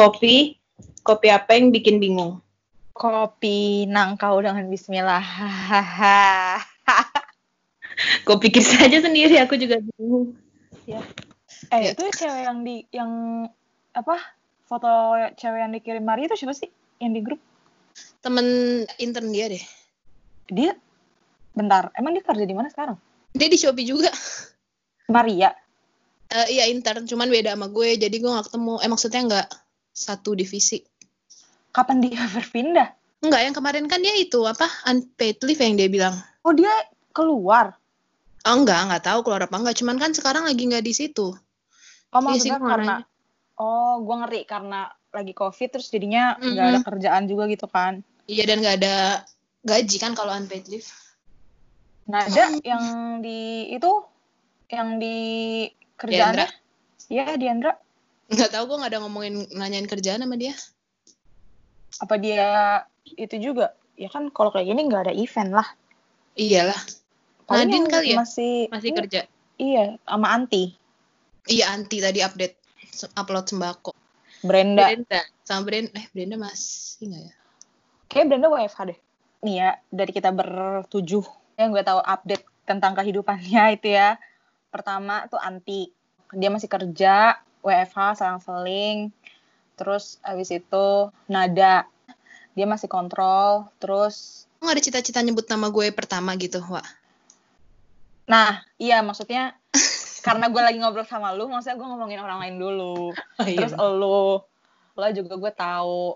Kopi, kopi apa yang bikin bingung? Kopi nangkau dengan bismillah. Gue pikir saja sendiri, aku juga bingung. ya. Eh, Ya. itu cewek yang di yang apa? Foto cewek yang dikirim Maria itu siapa sih? Yang di grup? Temen intern dia deh. Dia bentar, emang dia kerja di mana sekarang? Dia di Shopee juga. Maria. Eh, iya intern, cuman beda sama gue, jadi gue gak ketemu. Eh maksudnya nggak satu divisi. Kapan dia berpindah? Enggak, yang kemarin kan dia itu apa unpaid leave yang dia bilang. Oh, dia keluar. Oh enggak, nggak tahu keluar apa enggak. Cuman kan sekarang lagi nggak di situ. Oh, Iya maksudnya gua karena nanya. Oh, gua ngeri karena lagi Covid terus jadinya nggak ada Mm-mm. kerjaan juga gitu kan. Iya dan nggak ada gaji kan kalau unpaid leave. Nada yang di itu yang di kerjaannya? Iya, Diandra. Nggak tahu gue nggak ada ngomongin nanyain kerjaan sama dia. Apa dia itu juga? Ya kan kalau kayak gini nggak ada event lah. Iyalah, Paling Nadine kali ya? Masih masih iya, kerja. Iya, sama Anti. Iya anti tadi update upload sembako. Brenda. Brenda sama Brenda eh Brenda masih nggak ya? Kayak Brenda WFH deh. Nih ya, dari kita bertujuh yang gue tahu update tentang kehidupannya itu ya. Pertama tuh Anti. Dia masih kerja, WFH, selang-seling. Terus abis itu Nada. Dia masih kontrol. Terus, Lo nggak ada cita-cita nyebut nama gue pertama gitu, Wak? nah iya maksudnya karena gue lagi ngobrol sama lu, maksudnya gue ngomongin orang lain dulu. Oh, Terus lu, lo juga gue tahu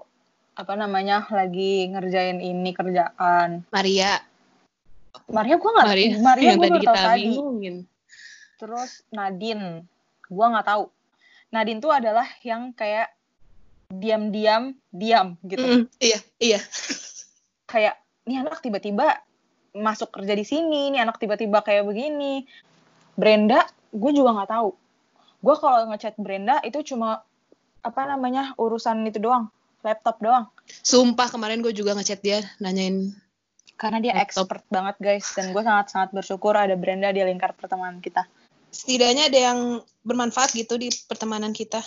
apa namanya lagi ngerjain ini kerjaan. Maria, Maria gue nggak Maria, Maria yang gue baru kita tahu tadi. Terus Nadine, gue nggak tahu. Nadine tuh adalah yang kayak diam-diam, diam gitu. Mm, iya, iya. Kayak nih anak tiba-tiba masuk kerja di sini, nih anak tiba-tiba kayak begini. Brenda, gue juga nggak tahu. Gue kalau ngechat Brenda itu cuma apa namanya urusan itu doang, laptop doang. Sumpah kemarin gue juga ngechat dia nanyain Karena dia Laptop. expert banget guys, dan gue sangat-sangat bersyukur ada Brenda di lingkar pertemanan kita. Setidaknya ada yang bermanfaat gitu di pertemanan kita.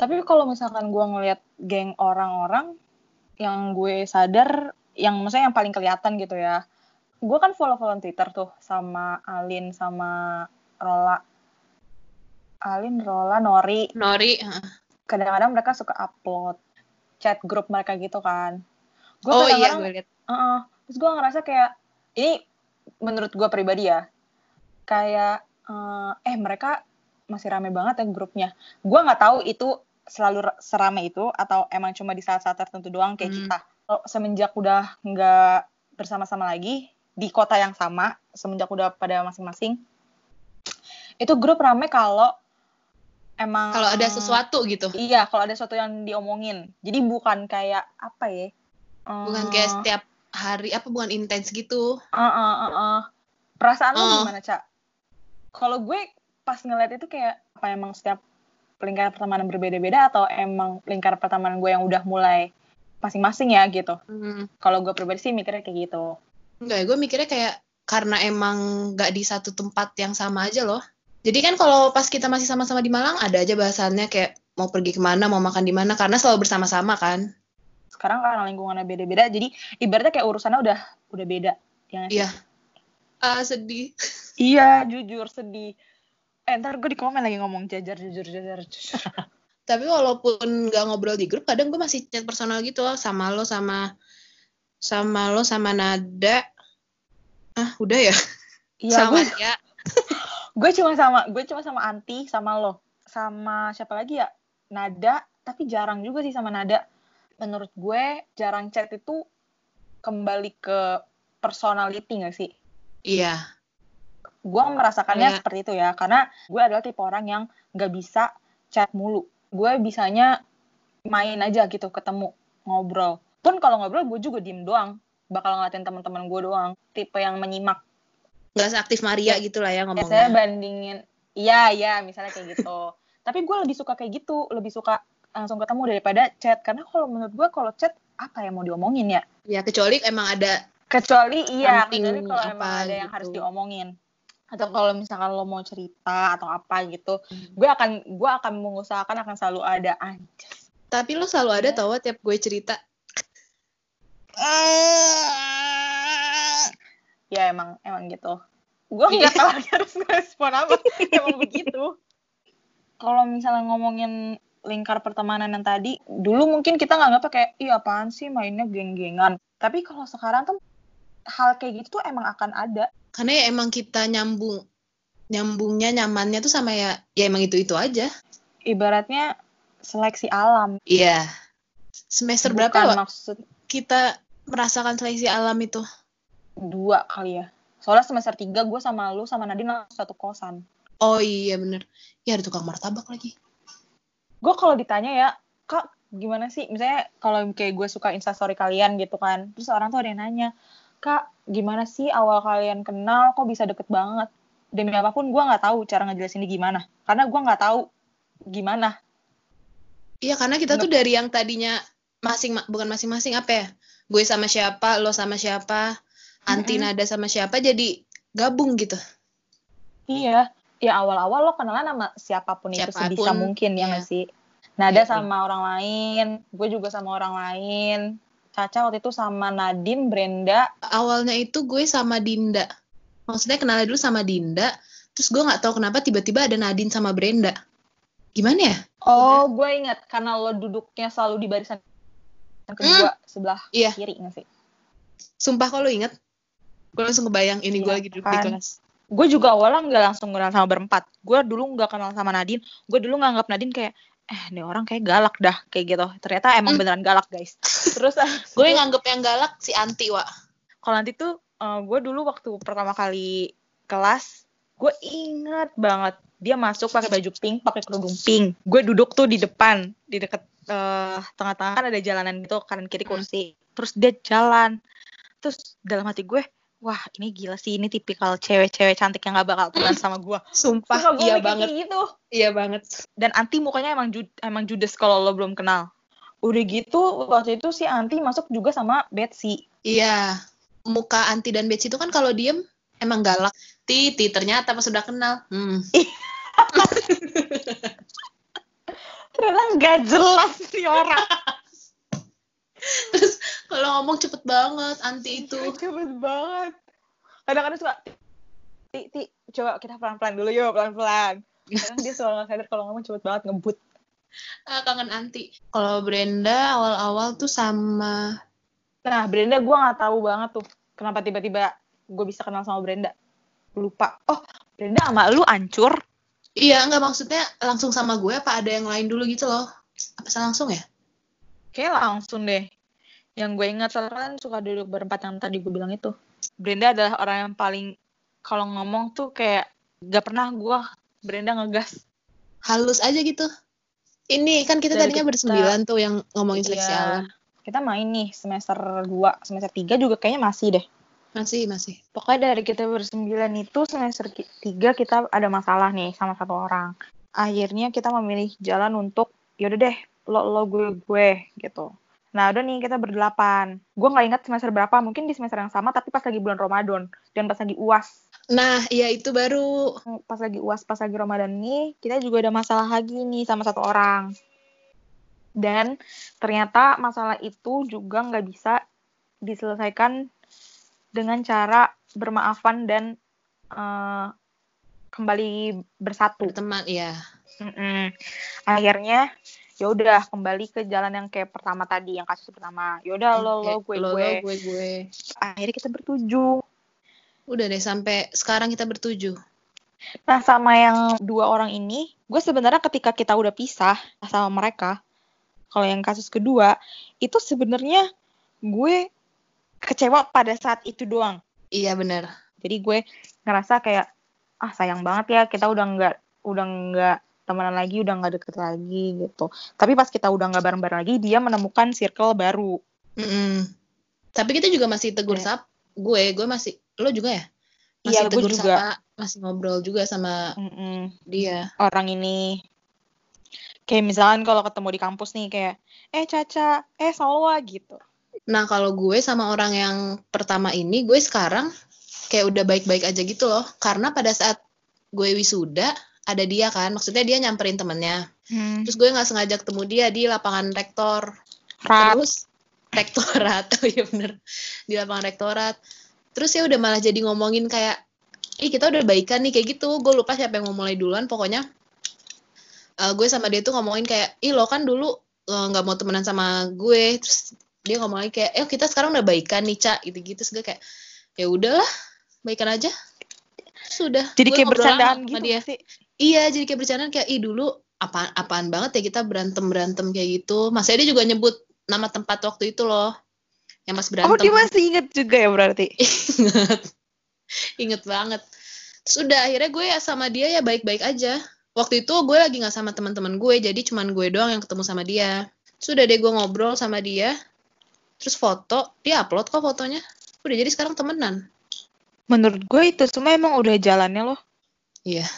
Tapi kalau misalkan gue ngeliat geng orang-orang yang gue sadar, yang maksudnya yang paling kelihatan gitu ya. Gue kan follow-follow Twitter tuh sama Alin sama Rola. Alin, Rola, Nori. Nori. Kadang-kadang mereka suka upload chat grup mereka gitu kan. Gue oh iya gue liat. Heeh. terus gue ngerasa kayak ini menurut gue pribadi ya, kayak eh, eh mereka masih rame banget ya grupnya. Gue nggak tahu itu selalu ra- serame itu atau emang cuma di saat-saat tertentu doang kayak Hmm. kita. Kalau semenjak udah nggak bersama-sama lagi di kota yang sama, semenjak udah pada masing-masing, itu grup rame kalau emang Kalau ada sesuatu gitu. Iya, kalau ada sesuatu yang diomongin. Jadi bukan kayak apa ya? Bukan eh, kayak setiap hari apa bukan intens gitu. Uh, uh, uh, uh. Perasaan lo Oh. gimana, Cak? Kalau gue pas ngeliat itu kayak apa emang setiap lingkaran pertemanan berbeda-beda atau emang lingkaran pertemanan gue yang udah mulai masing-masing ya gitu. Hmm. Kalau gue pribadi sih mikirnya kayak gitu. Enggak, gue mikirnya kayak karena emang nggak di satu tempat yang sama aja loh. Jadi kan kalau pas kita masih sama-sama di Malang ada aja bahasannya kayak mau pergi ke mana, mau makan di mana karena selalu bersama-sama kan. Sekarang karena lingkungannya beda-beda, jadi ibaratnya kayak urusannya udah udah beda. Ya Ah sedih. Iya, jujur sedih. Eh, ntar gue di komen lagi ngomong jajar, jujur, jajar. jujur. Tapi walaupun nggak ngobrol di grup, kadang gue masih chat personal gitu loh sama lo sama sama lo sama Nada. Ah udah ya. Iya, sama gue, ya. gue cuma sama gue cuma sama Anti sama lo sama siapa lagi ya Nada tapi jarang juga sih sama Nada menurut gue jarang chat itu kembali ke personality gak sih Iya. gue merasakannya Iya. seperti itu ya karena gue adalah tipe orang yang nggak bisa chat mulu. Gue bisanya main aja gitu ketemu ngobrol. Pun kalau ngobrol gue juga diem doang. Bakal ngeliatin teman-teman gue doang. Tipe yang menyimak. Nggak seaktif Maria gitu lah ya ngomongnya. bandingin iya iya misalnya kayak gitu. Tapi gue lebih suka kayak gitu. Lebih suka langsung ketemu daripada chat. Karena kalau menurut gue kalau chat apa yang mau diomongin ya? Ya kecuali emang ada kecuali iya kecuali kalau emang ada yang gitu. harus diomongin atau kalau misalkan lo mau cerita atau apa gitu Hmm. gue akan gue akan mengusahakan akan selalu ada anjas Tapi lo selalu ada tau tiap gue cerita. ya emang emang gitu gue nggak tahu lagi harus respon apa emang begitu kalau misalnya ngomongin lingkar pertemanan yang tadi dulu mungkin kita nggak kayak iya apaan sih mainnya geng-gengan tapi kalau sekarang tuh hal kayak gitu tuh emang akan ada Karena ya emang kita nyambung nyambungnya nyamannya tuh sama ya ya emang itu itu aja. ibaratnya seleksi alam Iya. Semester berapa Bukan Wak, maksud kita merasakan seleksi alam itu? dua kali ya soalnya semester tiga gue sama lu sama Nadine langsung satu kosan Oh iya bener. Ya ada tukang martabak lagi. gue kalau ditanya ya kak gimana sih misalnya kalau kayak gue suka instastory kalian gitu kan terus orang tuh ada yang nanya kak gimana sih awal kalian kenal? Kok bisa deket banget? Demi apa pun gue nggak tahu cara ngejelasinnya gimana. Karena gue nggak tahu gimana. Iya karena kita tuh dari yang tadinya masing bukan masing-masing apa ya? Gue sama siapa, lo sama siapa, anti nada sama siapa jadi gabung gitu. iya. Ya awal-awal lo kenalan sama siapa pun, itu Siapa pun, sebisa mungkin ya iya. nggak sih? Nada Iya, sama orang lain gue juga sama orang lain Caca waktu itu sama Nadine Brenda Awalnya itu gue sama Dinda. Maksudnya kenalnya dulu sama Dinda, terus gue nggak tahu kenapa tiba-tiba ada Nadine sama Brenda. Gimana ya? oh gue ingat karena lo duduknya selalu di barisan yang kedua sebelah Iya. kiri nggak sih Sumpah kalau inget, gue langsung kebayang ini gue Iya, lagi duduk di kan. kelas. gue juga awalnya nggak langsung kenal sama berempat gue dulu nggak kenal sama Nadine gue dulu nganggap Nadine kayak eh ini orang kayak galak dah kayak gitu ternyata emang Hmm. beneran galak guys terus Gue nganggep yang galak si Anti, Wak. kalau nanti tuh gue dulu waktu pertama kali kelas gue inget banget dia masuk pakai baju pink pakai kerudung pink gue duduk tuh di depan di deket eh, tengah-tengah kan ada jalanan gitu kanan kiri Hmm. kursi terus dia jalan terus dalam hati gue wah ini gila sih ini tipikal cewek-cewek cantik yang gak bakal telan sama gue Sumpah, gue iya banget. gitu Iya banget. dan Anti mukanya emang jud emang judes kalau lo belum kenal udah gitu waktu itu si Anti masuk juga sama Betsy Iya. Muka Anti dan Betsy itu kan kalau diem emang galak. Titi ternyata pas sudah kenal. Hmm. ternyata nggak jelas nih orang Terus kalau ngomong cepet banget Anti itu. cepet banget kadang-kadang suka ti ti coba kita pelan-pelan dulu yuk pelan-pelan kadang dia suka nggak sadar kalau ngomong cepet banget ngebut Ah, kangen Anti. Kalau Brenda awal-awal tuh sama nah Brenda gue nggak tahu banget tuh kenapa tiba-tiba gue bisa kenal sama Brenda lupa oh Brenda sama lu ancur Iya, enggak maksudnya langsung sama gue apa ada yang lain dulu gitu loh. Apa langsung ya? Kayak langsung deh. Yang gue ingat kan suka duduk berempat yang tadi gue bilang itu. Brenda adalah orang yang paling kalau ngomong tuh kayak gak pernah gue Brenda ngegas. Halus aja gitu. Ini kan kita Dari tadinya kita- bersembilan tuh yang ngomongin seleksi Iya. alam. Kita main nih semester 2, semester 3 juga kayaknya masih deh. Masih, masih. Pokoknya dari kita bersembilan itu semester 3 kita ada masalah nih sama satu orang. Akhirnya kita memilih jalan untuk yaudah deh lo lo gue gue gitu. Nah udah nih kita berdelapan. Gue nggak ingat semester berapa, mungkin di semester yang sama tapi pas lagi bulan Ramadan dan pas lagi uas. Nah, iya itu baru Pas lagi uas, pas lagi Ramadan nih kita juga ada masalah lagi nih sama satu orang. Dan ternyata masalah itu juga nggak bisa diselesaikan dengan cara bermaafan dan eh, kembali bersatu. berteman, iya. Mm-mm. Akhirnya ya udah kembali ke jalan yang kayak pertama tadi yang kasus pertama. Ya udah lo lo gue Lo, lo, gue. gue, gue. Akhirnya kita bertujuh. Udah deh sampai sekarang kita bertujuh. Nah sama yang dua orang ini, gue sebenarnya ketika kita udah pisah sama mereka, kalau yang kasus kedua itu sebenarnya gue kecewa pada saat itu doang. Iya bener. Jadi gue ngerasa kayak ah sayang banget ya kita udah nggak udah nggak temenan lagi, udah nggak deket lagi gitu. Tapi pas kita udah nggak bareng-bareng lagi, dia menemukan circle baru. Mm-mm. Tapi kita juga masih tegur Iya. sap. Gue, gue masih, lo juga ya? Masih Iya, gue tegur juga. sapa, masih ngobrol juga sama Mm-mm. dia. Orang ini kayak misalkan kalau ketemu di kampus nih kayak eh Caca, eh Salwa gitu. Nah, kalau gue sama orang yang pertama ini, gue sekarang kayak udah baik-baik aja gitu loh. Karena pada saat gue wisuda, ada dia kan maksudnya dia nyamperin temennya. Hmm. terus gue nggak sengaja ketemu dia di lapangan rektor. Rap. terus rektorat oh iya bener. Di lapangan rektorat. Terus ya udah malah jadi ngomongin kayak ih kita udah baikan nih kayak gitu. Gue lupa siapa yang mau mulai duluan. Pokoknya eh, gue sama dia tuh ngomongin kayak ih lo kan dulu eh, nggak mau temenan sama gue. Terus dia ngomong lagi kayak eh kita sekarang udah baikan nih cak gitu gitu terus gue kayak ya udahlah baikan aja. Sudah Jadi Gue kayak bercandaan gitu dia. sih? Iya, jadi kayak bercandaan kayak ih dulu apaan apaan banget ya kita berantem berantem kayak gitu. Mas dia juga nyebut nama tempat waktu itu loh. Yang pas berantem. Oh, dia masih inget juga ya berarti? Ingat. Inget banget. Terus udah akhirnya gue ya sama dia ya baik-baik aja. Waktu itu gue lagi nggak sama teman-teman gue, jadi cuman gue doang yang ketemu sama dia. Sudah deh gue ngobrol sama dia. Terus foto, dia upload kok fotonya. Udah jadi sekarang temenan. Menurut gue itu semua emang udah jalannya loh. Iya.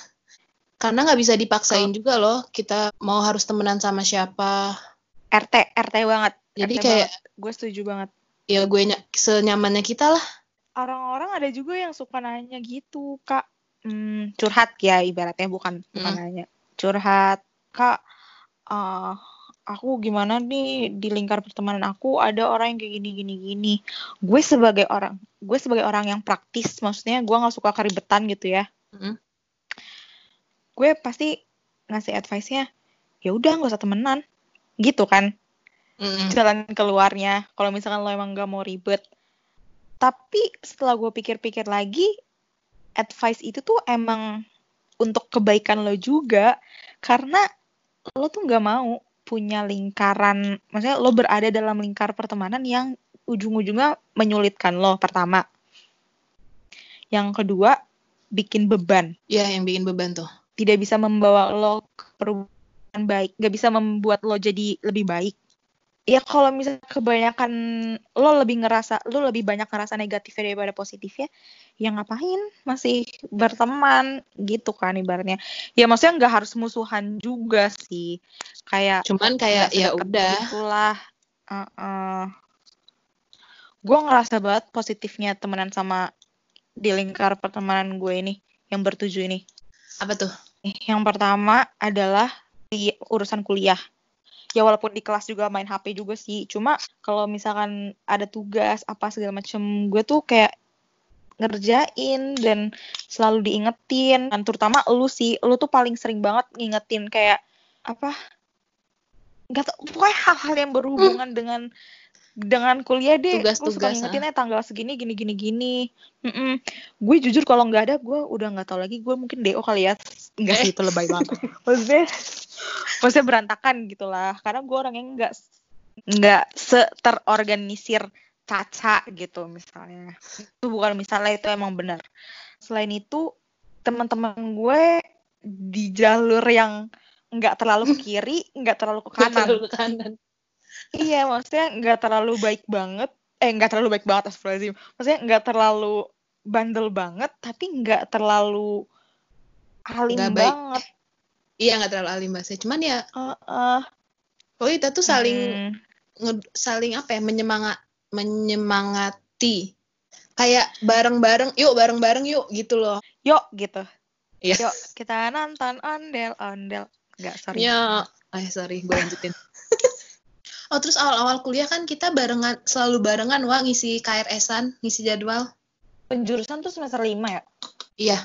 Karena nggak bisa dipaksain Kalau- juga loh, kita mau harus temenan sama siapa. RT, RT banget. Jadi RT kayak. Gue setuju banget. ya gue ny- senyamannya kita lah. Orang-orang ada juga yang suka nanya gitu, Kak. Hmm, curhat ya ibaratnya bukan bukan Hmm. nanya. Curhat, Kak. eh, aku gimana nih di lingkar pertemanan aku ada orang yang kayak gini gini gini. Gue sebagai orang, gue sebagai orang yang praktis, maksudnya gue nggak suka keribetan gitu ya. Mm. Gue pasti ngasih advice-nya, ya udah nggak usah temenan, gitu kan. Mm-mm. jalan keluarnya kalau misalkan lo emang gak mau ribet tapi setelah gue pikir-pikir lagi advice itu tuh emang untuk kebaikan lo juga karena lo tuh gak mau punya lingkaran maksudnya lo berada dalam lingkar pertemanan yang ujung-ujungnya menyulitkan lo pertama yang kedua bikin beban Ya, yang bikin beban tuh. Tidak bisa membawa lo ke perubahan baik, gak bisa membuat lo jadi lebih baik. Ya kalau misalnya kebanyakan lo lebih ngerasa, lo lebih banyak ngerasa negatifnya daripada positifnya, ya ngapain masih berteman gitu kan ibaratnya. Ya maksudnya nggak harus musuhan juga sih, kayak Cuman kayak nggak ya udah. Itulah. Gue ngerasa banget positifnya temenan sama di lingkar pertemanan gue ini, yang bertujuh ini. Apa tuh? Yang pertama adalah di urusan kuliah. Ya walaupun di kelas juga main HP juga sih. Cuma kalau misalkan ada tugas apa segala macem, gue tuh kayak ngerjain dan selalu diingetin. Dan terutama lu sih, lu tuh paling sering banget ngingetin kayak apa? Gak tau, pokoknya hal-hal yang berhubungan dengan dengan kuliah deh. Lu suka Tugas-tugas, ngingetin eh tanggal segini gini gini gini. Mm-mm. Gue jujur kalau nggak ada, gue udah nggak tahu lagi. Gue mungkin DO kali ya. Enggak sih itu lebay banget. maksudnya, maksudnya berantakan gitulah. Karena gue orang yang nggak nggak seterorganisir caca gitu misalnya. Itu bukan misalnya itu emang benar. Selain itu, teman-teman gue di jalur yang nggak terlalu ke kiri, nggak terlalu ke kanan. Terlalu ke kanan. Iya, maksudnya nggak terlalu baik banget. Eh, nggak terlalu baik banget, astagfirullahaladzim. Maksudnya nggak terlalu bandel banget, tapi nggak terlalu alim Nggak baik. banget. Iya, nggak terlalu alim bahasa. Cuman ya, Heeh. oh kita tuh saling Hmm. nge- saling apa ya? Menyemangat menyemangati. Kayak bareng-bareng, yuk bareng-bareng yuk gitu loh. Yuk, gitu. Iya. Yuk, kita nonton ondel-ondel. Nggak, sorry. Ya, eh sorry, gue lanjutin. oh terus awal-awal kuliah kan kita barengan, selalu barengan wah ngisi KRS-an, ngisi jadwal. Penjurusan tuh semester 5 ya? Iya,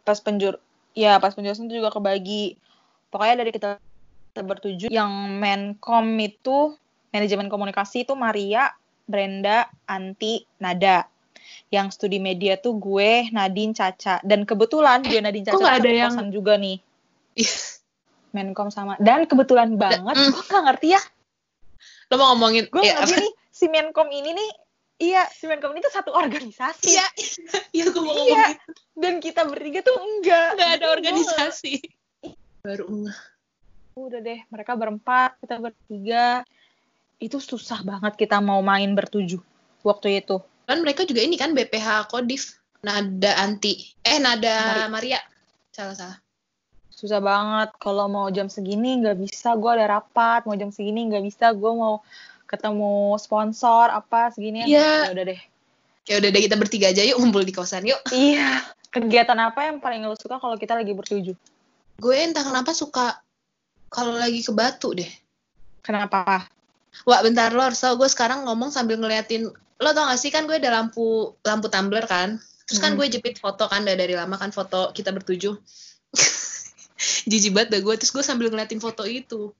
Pas penjur... Ya, pas penjurusan tuh juga kebagi. Pokoknya dari kita, kita bertujuh, yang menkom itu, manajemen komunikasi itu Maria, Brenda, Anti, Nada. Yang studi media tuh gue, Nadine, Caca. Dan kebetulan gue, Nadine, kok Caca nggak ada yang- juga nih. Menkom sama. Dan kebetulan banget, mm. gue gak ngerti ya. lo mau ngomongin? Gue ya, ngerti nih, si Menkom ini nih, iya, si Menkom ini tuh satu organisasi. Iya, iya gue mau Iya. ngomong gitu. Dan kita bertiga tuh enggak. Nggak ada gua organisasi. Baru enggak. udah deh mereka berempat kita bertiga itu susah banget kita mau main bertujuh waktu itu Kan mereka juga ini kan BPH Kodif. Nada anti. Eh, nada Maria. Salah salah. susah banget kalau mau jam segini nggak bisa gue ada rapat mau jam segini nggak bisa gue mau ketemu sponsor apa segini Iya. ya udah deh Ya udah deh kita bertiga aja yuk ngumpul di kosan yuk. iya kegiatan apa yang paling lo suka kalau kita lagi bertujuh gue entah kenapa suka kalau lagi ke Batu deh. Kenapa? Wah bentar lo harus tau gue sekarang ngomong sambil ngeliatin lo tau gak sih kan gue ada lampu lampu tumbler kan terus kan Hmm. gue jepit foto kan dari, dari lama kan foto kita bertujuh jijik banget dah gue terus gue sambil ngeliatin foto itu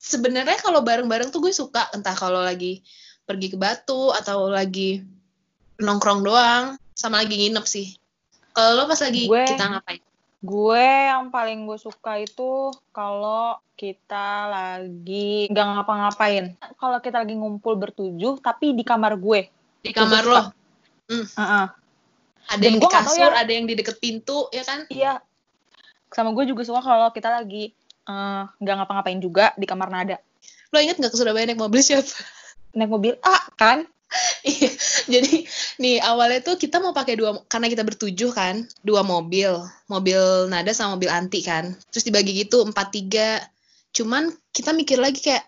sebenarnya kalau bareng-bareng tuh gue suka entah kalau lagi pergi ke Batu atau lagi nongkrong doang sama lagi nginep sih kalau lo pas lagi Gue- kita ngapain Gue yang paling gue suka itu kalau kita lagi nggak ngapa-ngapain. Kalau kita lagi ngumpul bertujuh, tapi di kamar gue. di kamar lo. Heeh. ada Dan yang di kasur ya- ada yang di deket pintu ya kan Iya. Sama gue juga suka kalau kita lagi eh, nggak ngapa-ngapain juga di kamar nada. lo inget nggak ke Surabaya naik mobil siapa Naik mobil, ah kan? Iya, jadi nih awalnya tuh kita mau pakai dua karena kita bertujuh kan, dua mobil, mobil Nada sama mobil Anti kan, terus dibagi gitu empat tiga. Cuman kita mikir lagi kayak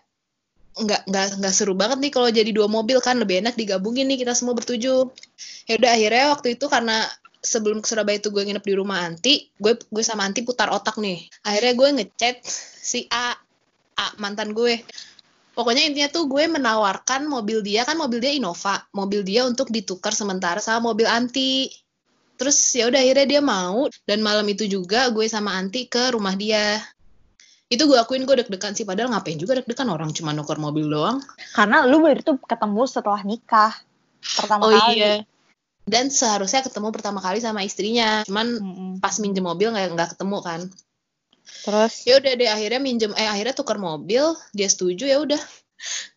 nggak nggak nggak seru banget nih kalau jadi dua mobil kan lebih enak digabungin nih kita semua bertujuh. Ya udah akhirnya waktu itu karena sebelum ke Surabaya itu gue nginep di rumah Anti, gue gue sama Anti putar otak nih. Akhirnya gue ngechat si A, A mantan gue. Pokoknya intinya tuh gue menawarkan mobil dia kan mobil dia Innova, mobil dia untuk ditukar sementara sama mobil Anti. Terus ya udah akhirnya dia mau dan malam itu juga gue sama Anti ke rumah dia. Itu gue akuin gue deg-degan sih padahal ngapain juga deg-degan orang cuma nuker mobil doang. Karena lu baru tuh ketemu setelah nikah. Pertama kali. Dan seharusnya ketemu pertama kali sama istrinya, cuman Mm-mm. pas minjem mobil nggak nggak ketemu kan. Terus? Ya udah deh akhirnya minjem eh akhirnya tukar mobil dia setuju ya udah.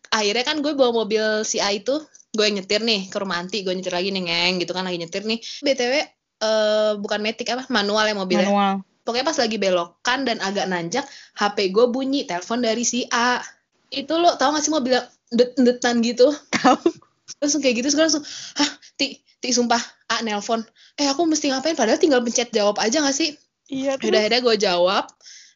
Akhirnya kan gue bawa mobil si A itu gue nyetir nih ke rumah anti gue nyetir lagi nih ngeng gitu kan lagi nyetir nih. Btw eh bukan metik apa manual ya mobilnya. Manual. pokoknya pas lagi belokan dan agak nanjak HP gue bunyi telepon dari si A. Itu lo tau gak sih mobil yang det-detan gitu langsung kayak gitu terus gue langsung hah ti ti sumpah. A nelpon. Eh aku mesti ngapain? Padahal tinggal pencet jawab aja gak sih? Iya. udah akhirnya gue jawab.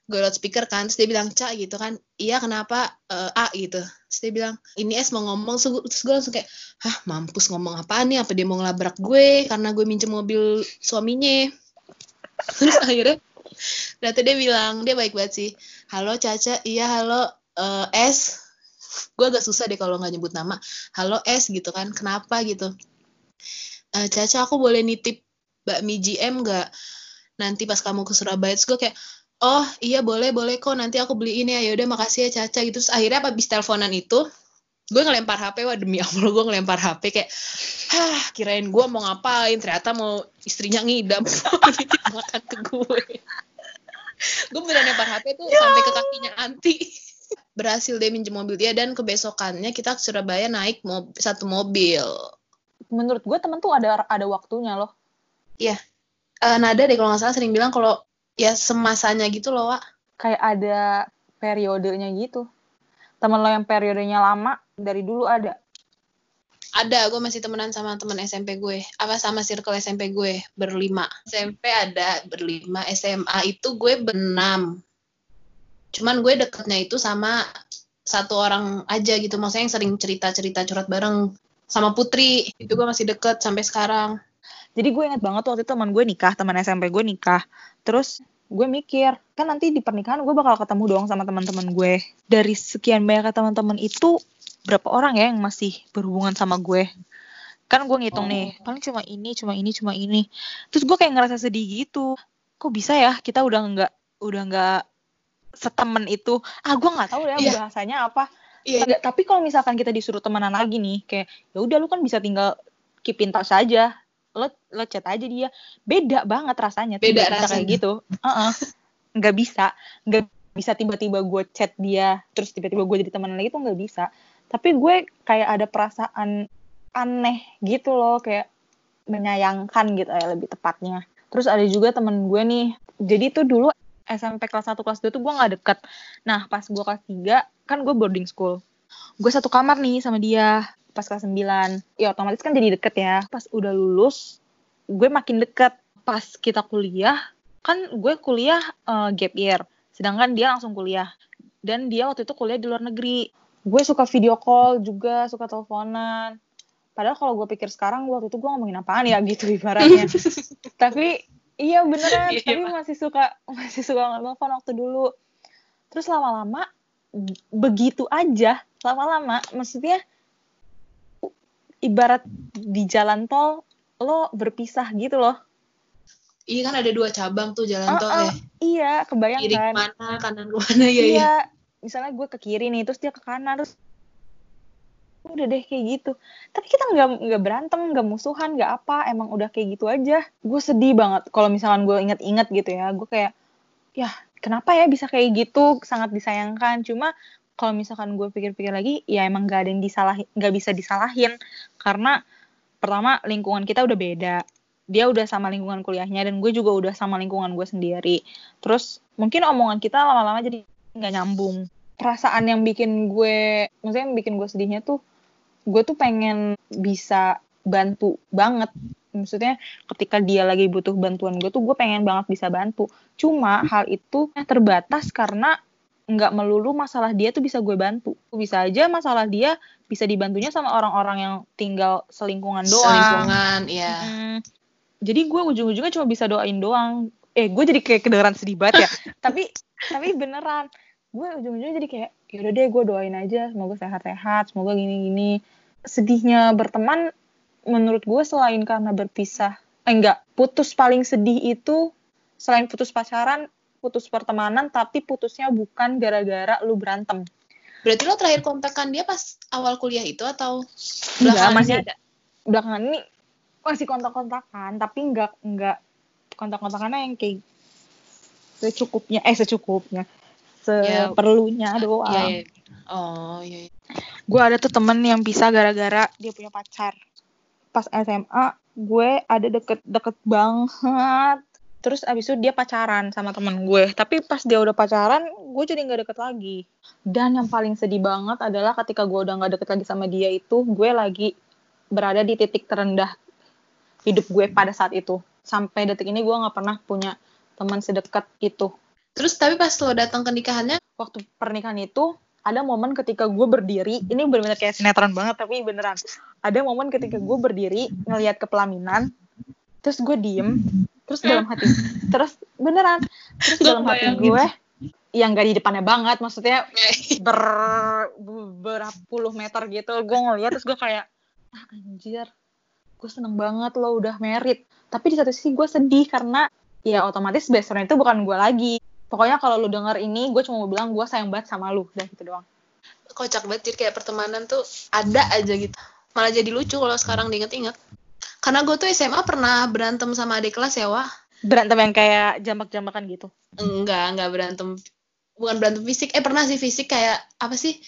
Gue loudspeaker kan. Terus dia bilang Ca gitu kan. Iya kenapa? Eh, A gitu. Terus dia bilang ini S mau ngomong. Terus gue- terus langsung kayak hah mampus ngomong apaan nih? Apa dia mau ngelabrak gue karena gue minjem mobil suaminya? Terus akhirnya ternyata dia bilang dia baik banget sih. Halo Caca. Iya halo eh, S. Gue agak susah deh kalau nggak nyebut nama. Halo S gitu kan. Kenapa? gitu "Eh, Caca aku boleh nitip bakmi GM nggak? Nanti pas kamu ke Surabaya. Terus gue kayak oh iya boleh boleh kok. Nanti aku beliin ya. Yaudah makasih ya Caca gitu. Terus akhirnya apa abis teleponan itu gue ngelempar HP wah demi Allah gue ngelempar HP kayak hah kirain gue mau ngapain? Ternyata mau istrinya ngidam. Nitip makan ke gue. Gue beneran lempar HP tuh sampai ke kakinya anti. Berhasil dia minjem mobil. Dia dan kebesokannya kita ke Surabaya naik mob satu mobil Menurut gue temen tuh ada ada waktunya loh. Eh, Nada deh kalau nggak salah sering bilang kalau ya semasanya gitu loh Wak Kayak ada periodenya gitu. Temen lo yang periodenya lama dari dulu ada. Ada, gue masih temenan sama temen SMP gue. Apa sama circle SMP gue berlima. SMP ada berlima, SMA itu gue berenam. Cuman gue deketnya itu sama satu orang aja gitu. Maksudnya yang sering cerita-cerita curhat bareng sama Putri. Itu gue masih deket sampai sekarang. Jadi gue inget banget waktu itu teman gue nikah, teman SMP gue nikah. Terus gue mikir, kan nanti di pernikahan gue bakal ketemu doang sama teman-teman gue. Dari sekian banyak teman-teman itu, berapa orang ya yang masih berhubungan sama gue? Kan gue ngitung nih, paling cuma ini, cuma ini, cuma ini. Terus gue kayak ngerasa sedih gitu. Kok bisa ya kita udah nggak udah nggak setemen itu. Ah gue nggak tahu ya Iya. bahasanya apa. Iya, Nggak, tapi kalau misalkan kita disuruh temenan lagi nih, kayak ya udah lu kan bisa tinggal keep in touch aja. Lo lo chat aja dia. Beda banget rasanya Beda tiba-tiba kayak rasanya. gitu. Heeh. Nggak bisa, nggak bisa tiba-tiba gue chat dia terus tiba-tiba gue jadi temenan lagi tuh nggak bisa. Tapi gue kayak ada perasaan aneh gitu loh, kayak menyayangkan gitu ya lebih tepatnya. Terus ada juga temen gue nih. Jadi tuh dulu SMP kelas 1 kelas 2 tuh gue nggak deket. Nah, pas gue kelas 3 kan gue boarding school. Gue satu kamar nih sama dia pas kelas 9. Ya otomatis kan jadi deket ya. Pas udah lulus, gue makin deket. Pas kita kuliah, kan gue kuliah eh, gap year. Sedangkan dia langsung kuliah. Dan dia waktu itu kuliah di luar negeri. Gue suka video call juga, suka teleponan. Padahal kalau gue pikir sekarang, waktu itu gue ngomongin apaan ya gitu ibaratnya. Tapi iya beneran Iya, tapi masih suka masih suka nelfon waktu dulu terus lama-lama begitu aja lama-lama. Maksudnya ibarat di jalan tol lo berpisah gitu loh. Iya kan ada dua cabang tuh jalan tol Ah, ah, ya. iya kebayang Kiri kan? ke mana, kanan ke mana ya iya ya. misalnya gue ke kiri nih terus dia ke kanan terus udah deh kayak gitu. Tapi kita nggak nggak berantem nggak musuhan nggak apa emang udah kayak gitu aja. Gue sedih banget kalau misalkan gue inget-inget gitu ya. Gue kayak ya kenapa ya bisa kayak gitu? Sangat disayangkan. Cuma kalau misalkan gue pikir-pikir lagi ya emang gak ada yang disalahin nggak bisa disalahin. Karena pertama lingkungan kita udah beda. Dia udah sama lingkungan kuliahnya dan gue juga udah sama lingkungan gue sendiri. Terus mungkin omongan kita lama-lama jadi nggak nyambung. Perasaan yang bikin gue maksudnya yang bikin gue sedihnya tuh gue tuh pengen bisa bantu banget maksudnya ketika dia lagi butuh bantuan gue tuh gue pengen banget bisa bantu cuma hal itu terbatas karena nggak melulu masalah dia tuh bisa gue bantu bisa aja masalah dia bisa dibantunya sama orang-orang yang tinggal selingkungan doang Selingkungan, iya. Mm, jadi gue ujung-ujungnya cuma bisa doain doang. Eh, gue jadi kayak kedengeran sedih banget ya. tapi tapi beneran, gue ujung-ujungnya jadi kayak yaudah deh gue doain aja, semoga sehat-sehat, semoga gini-gini. Sedihnya berteman, menurut gue selain karena berpisah, eh enggak, putus paling sedih itu selain putus pacaran, putus pertemanan, tapi putusnya bukan gara-gara lu berantem. Berarti lo terakhir kontakkan dia pas awal kuliah itu atau Enggak, belakangan masih ini ada? belakangan ini masih kontak-kontakan tapi nggak nggak kontak-kontakannya yang kayak secukupnya eh secukupnya Ya, seperlunya doang Iya, iya. Oh, iya. iya. gue ada tuh temen yang bisa gara-gara dia punya pacar pas SMA gue ada deket-deket banget. Terus abis itu dia pacaran sama temen gue. Tapi pas dia udah pacaran gue jadi nggak deket lagi. Dan yang paling sedih banget adalah ketika gue udah nggak deket lagi sama dia itu gue lagi berada di titik terendah hidup gue pada saat itu. Sampai detik ini gue nggak pernah punya teman sedekat itu. Terus tapi pas lo datang ke nikahannya, waktu pernikahan itu ada momen ketika gue berdiri ini benar-benar kayak sinetron banget tapi beneran. Ada momen ketika gue berdiri ngelihat ke pelaminan terus gue diem terus dalam hati terus beneran terus dalam hati gue yang gak di depannya banget maksudnya ber berapa puluh meter gitu gue ngeliat terus gue kayak ah, anjir gue seneng banget lo udah merit. Tapi di satu sisi gue sedih karena ya otomatis friend itu bukan gue lagi pokoknya kalau lu denger ini gue cuma mau bilang gue sayang banget sama lu dan gitu doang kocak banget jadi kayak pertemanan tuh ada aja gitu. Malah jadi lucu kalau sekarang diinget-inget. Karena gue tuh SMA pernah berantem sama adik kelas ya, wah. berantem yang kayak jambak-jambakan gitu Enggak, enggak berantem. Bukan berantem fisik. Eh, pernah sih fisik kayak apa sih?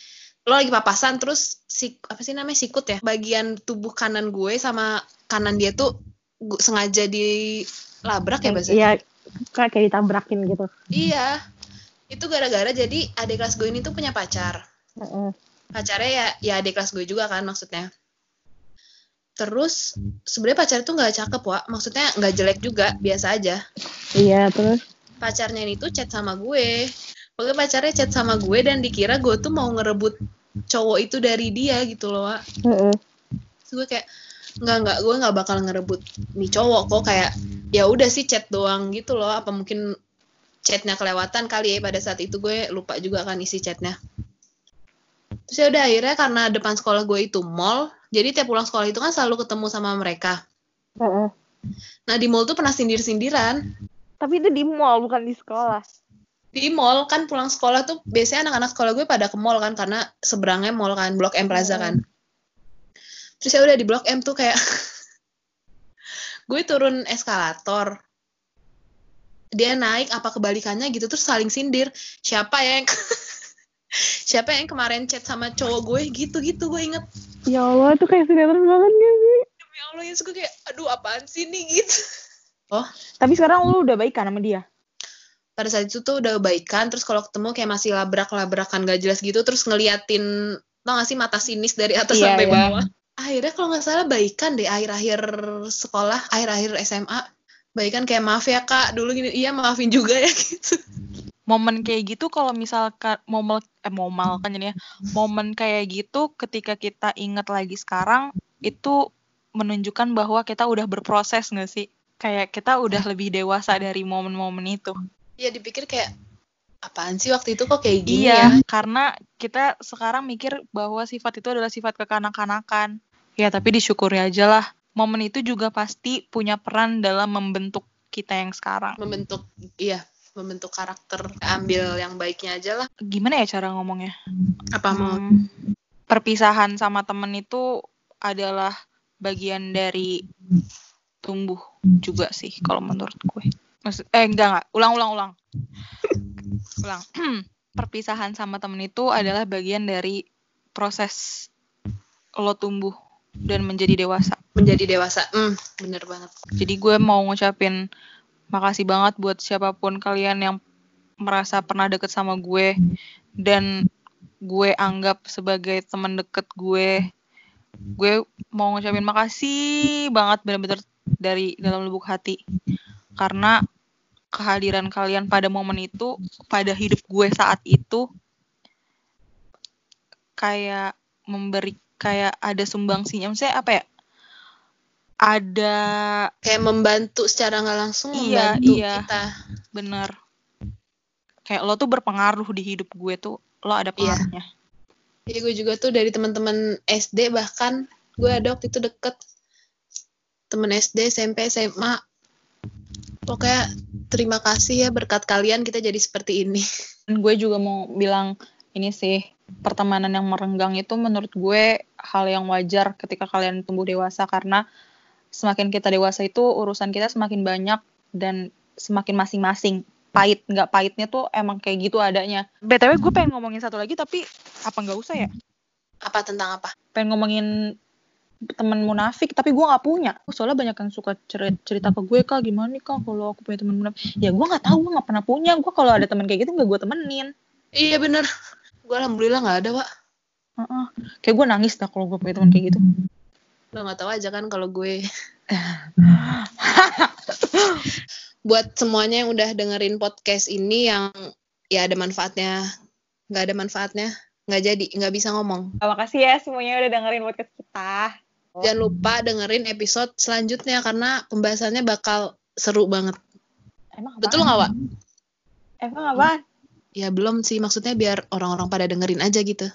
Lo lagi papasan terus si apa sih namanya sikut ya? Bagian tubuh kanan gue sama kanan dia tuh gu- sengaja dilabrak ya bahasa. iya kayak kayak ditabrakin gitu Iya. Itu gara-gara jadi adik kelas gue ini tuh punya pacar. Pacarnya ya ya adik kelas gue juga kan maksudnya. Terus sebenarnya pacar itu nggak cakep, Wak. Maksudnya nggak jelek juga, biasa aja. iya terus pacarnya ini tuh chat sama gue. Pokoknya pacarnya chat sama gue dan dikira gue tuh mau ngerebut cowok itu dari dia gitu loh, Wak. Terus gue kayak nggak nggak gue nggak bakal ngerebut nih cowok kok kayak ya udah sih chat doang gitu loh. Apa mungkin chatnya kelewatan kali ya pada saat itu gue lupa juga kan isi chatnya. Terus ya udah akhirnya karena depan sekolah gue itu mall, jadi tiap pulang sekolah itu kan selalu ketemu sama mereka. Nah di mall tuh pernah sindir-sindiran. tapi itu di mall bukan di sekolah di mall kan pulang sekolah tuh biasanya anak-anak sekolah gue pada ke mall kan karena seberangnya mall kan Blok M Plaza kan terus ya udah di Blok M tuh kayak gue turun eskalator. Dia naik apa kebalikannya gitu terus saling sindir. Siapa ya yang siapa yang kemarin chat sama cowok gue? Gitu gitu gue inget. Ya Allah itu kayak sinetron banget gak sih? Demi Allah ya gue kayak aduh apaan sih nih gitu. Oh tapi sekarang lu udah baikan sama dia? Pada saat itu tuh udah baikan terus kalau ketemu kayak masih labrak-labrakan gak jelas gitu terus ngeliatin tau gak sih mata sinis dari atas Iya, sampai iya. bawah akhirnya kalau nggak salah baikan deh akhir-akhir sekolah akhir-akhir SMA baikan kayak maaf ya kak dulu gini. Iya maafin juga ya gitu. Momen kayak gitu kalau misalkan momen eh momal kan jadinya. Momen kayak gitu ketika kita inget lagi sekarang itu menunjukkan bahwa kita udah berproses nggak sih? Kayak kita udah lebih dewasa dari momen-momen itu. Iya dipikir kayak apaan sih waktu itu kok kayak gini iya, ya? karena kita sekarang mikir bahwa sifat itu adalah sifat kekanak-kanakan. Ya, tapi disyukuri aja lah. Momen itu juga pasti punya peran dalam membentuk kita yang sekarang. Membentuk iya, membentuk karakter. Ambil yang baiknya aja lah. Gimana ya cara ngomongnya? Apa mau Hmm, perpisahan sama temen itu adalah bagian dari tumbuh juga sih kalau menurut gue. Maksud, eh enggak enggak, ulang ulang ulang. ulang. perpisahan sama temen itu adalah bagian dari proses lo tumbuh dan menjadi dewasa. menjadi dewasa? Hmm, bener banget. Jadi gue mau ngucapin makasih banget buat siapa pun kalian yang merasa pernah deket sama gue dan gue anggap sebagai teman deket gue. Gue mau ngucapin makasih banget bener-bener dari dalam lubuk hati. Karena kehadiran kalian pada momen itu, pada hidup gue saat itu kayak memberi kayak ada sumbangsinya. Maksudnya apa ya? Ada Kayak membantu secara nggak langsung Iya, membantu iya. kita. bener kayak lo tuh berpengaruh di hidup gue tuh lo ada Iya. pengaruhnya Iya gue juga tuh dari teman-teman SD bahkan gue ada waktu itu deket temen SD, SMP, SMA. Pokoknya terima kasih ya berkat kalian kita jadi seperti ini. Dan gue juga mau bilang ini sih pertemanan yang merenggang itu menurut gue hal yang wajar ketika kalian tumbuh dewasa karena semakin kita dewasa itu urusan kita semakin banyak dan semakin masing-masing pahit nggak pahitnya tuh emang kayak gitu adanya btw gue pengen ngomongin satu lagi tapi apa nggak usah ya Apa tentang apa? pengen ngomongin temen munafik tapi gue nggak punya soalnya banyak yang suka cer- cerita ke gue kak gimana nih kak kalau aku punya temen munafik ya gue nggak tahu gue nggak pernah punya gue kalau ada temen kayak gitu nggak gue temenin Iya bener. Gue alhamdulillah nggak ada, Pak. Heeh. kayak gue nangis dah kalau gue punya temen kayak gitu Lo nggak tahu aja kan kalau gue. Buat semuanya yang udah dengerin podcast ini yang ya ada manfaatnya, nggak ada manfaatnya, nggak jadi, nggak bisa ngomong. Terima kasih ya semuanya udah dengerin podcast kita. Jangan lupa dengerin episode selanjutnya karena pembahasannya bakal seru banget. Emang apaan? Betul nggak, Wak? Emang apaan? Ya belum sih, maksudnya biar orang-orang pada dengerin aja gitu.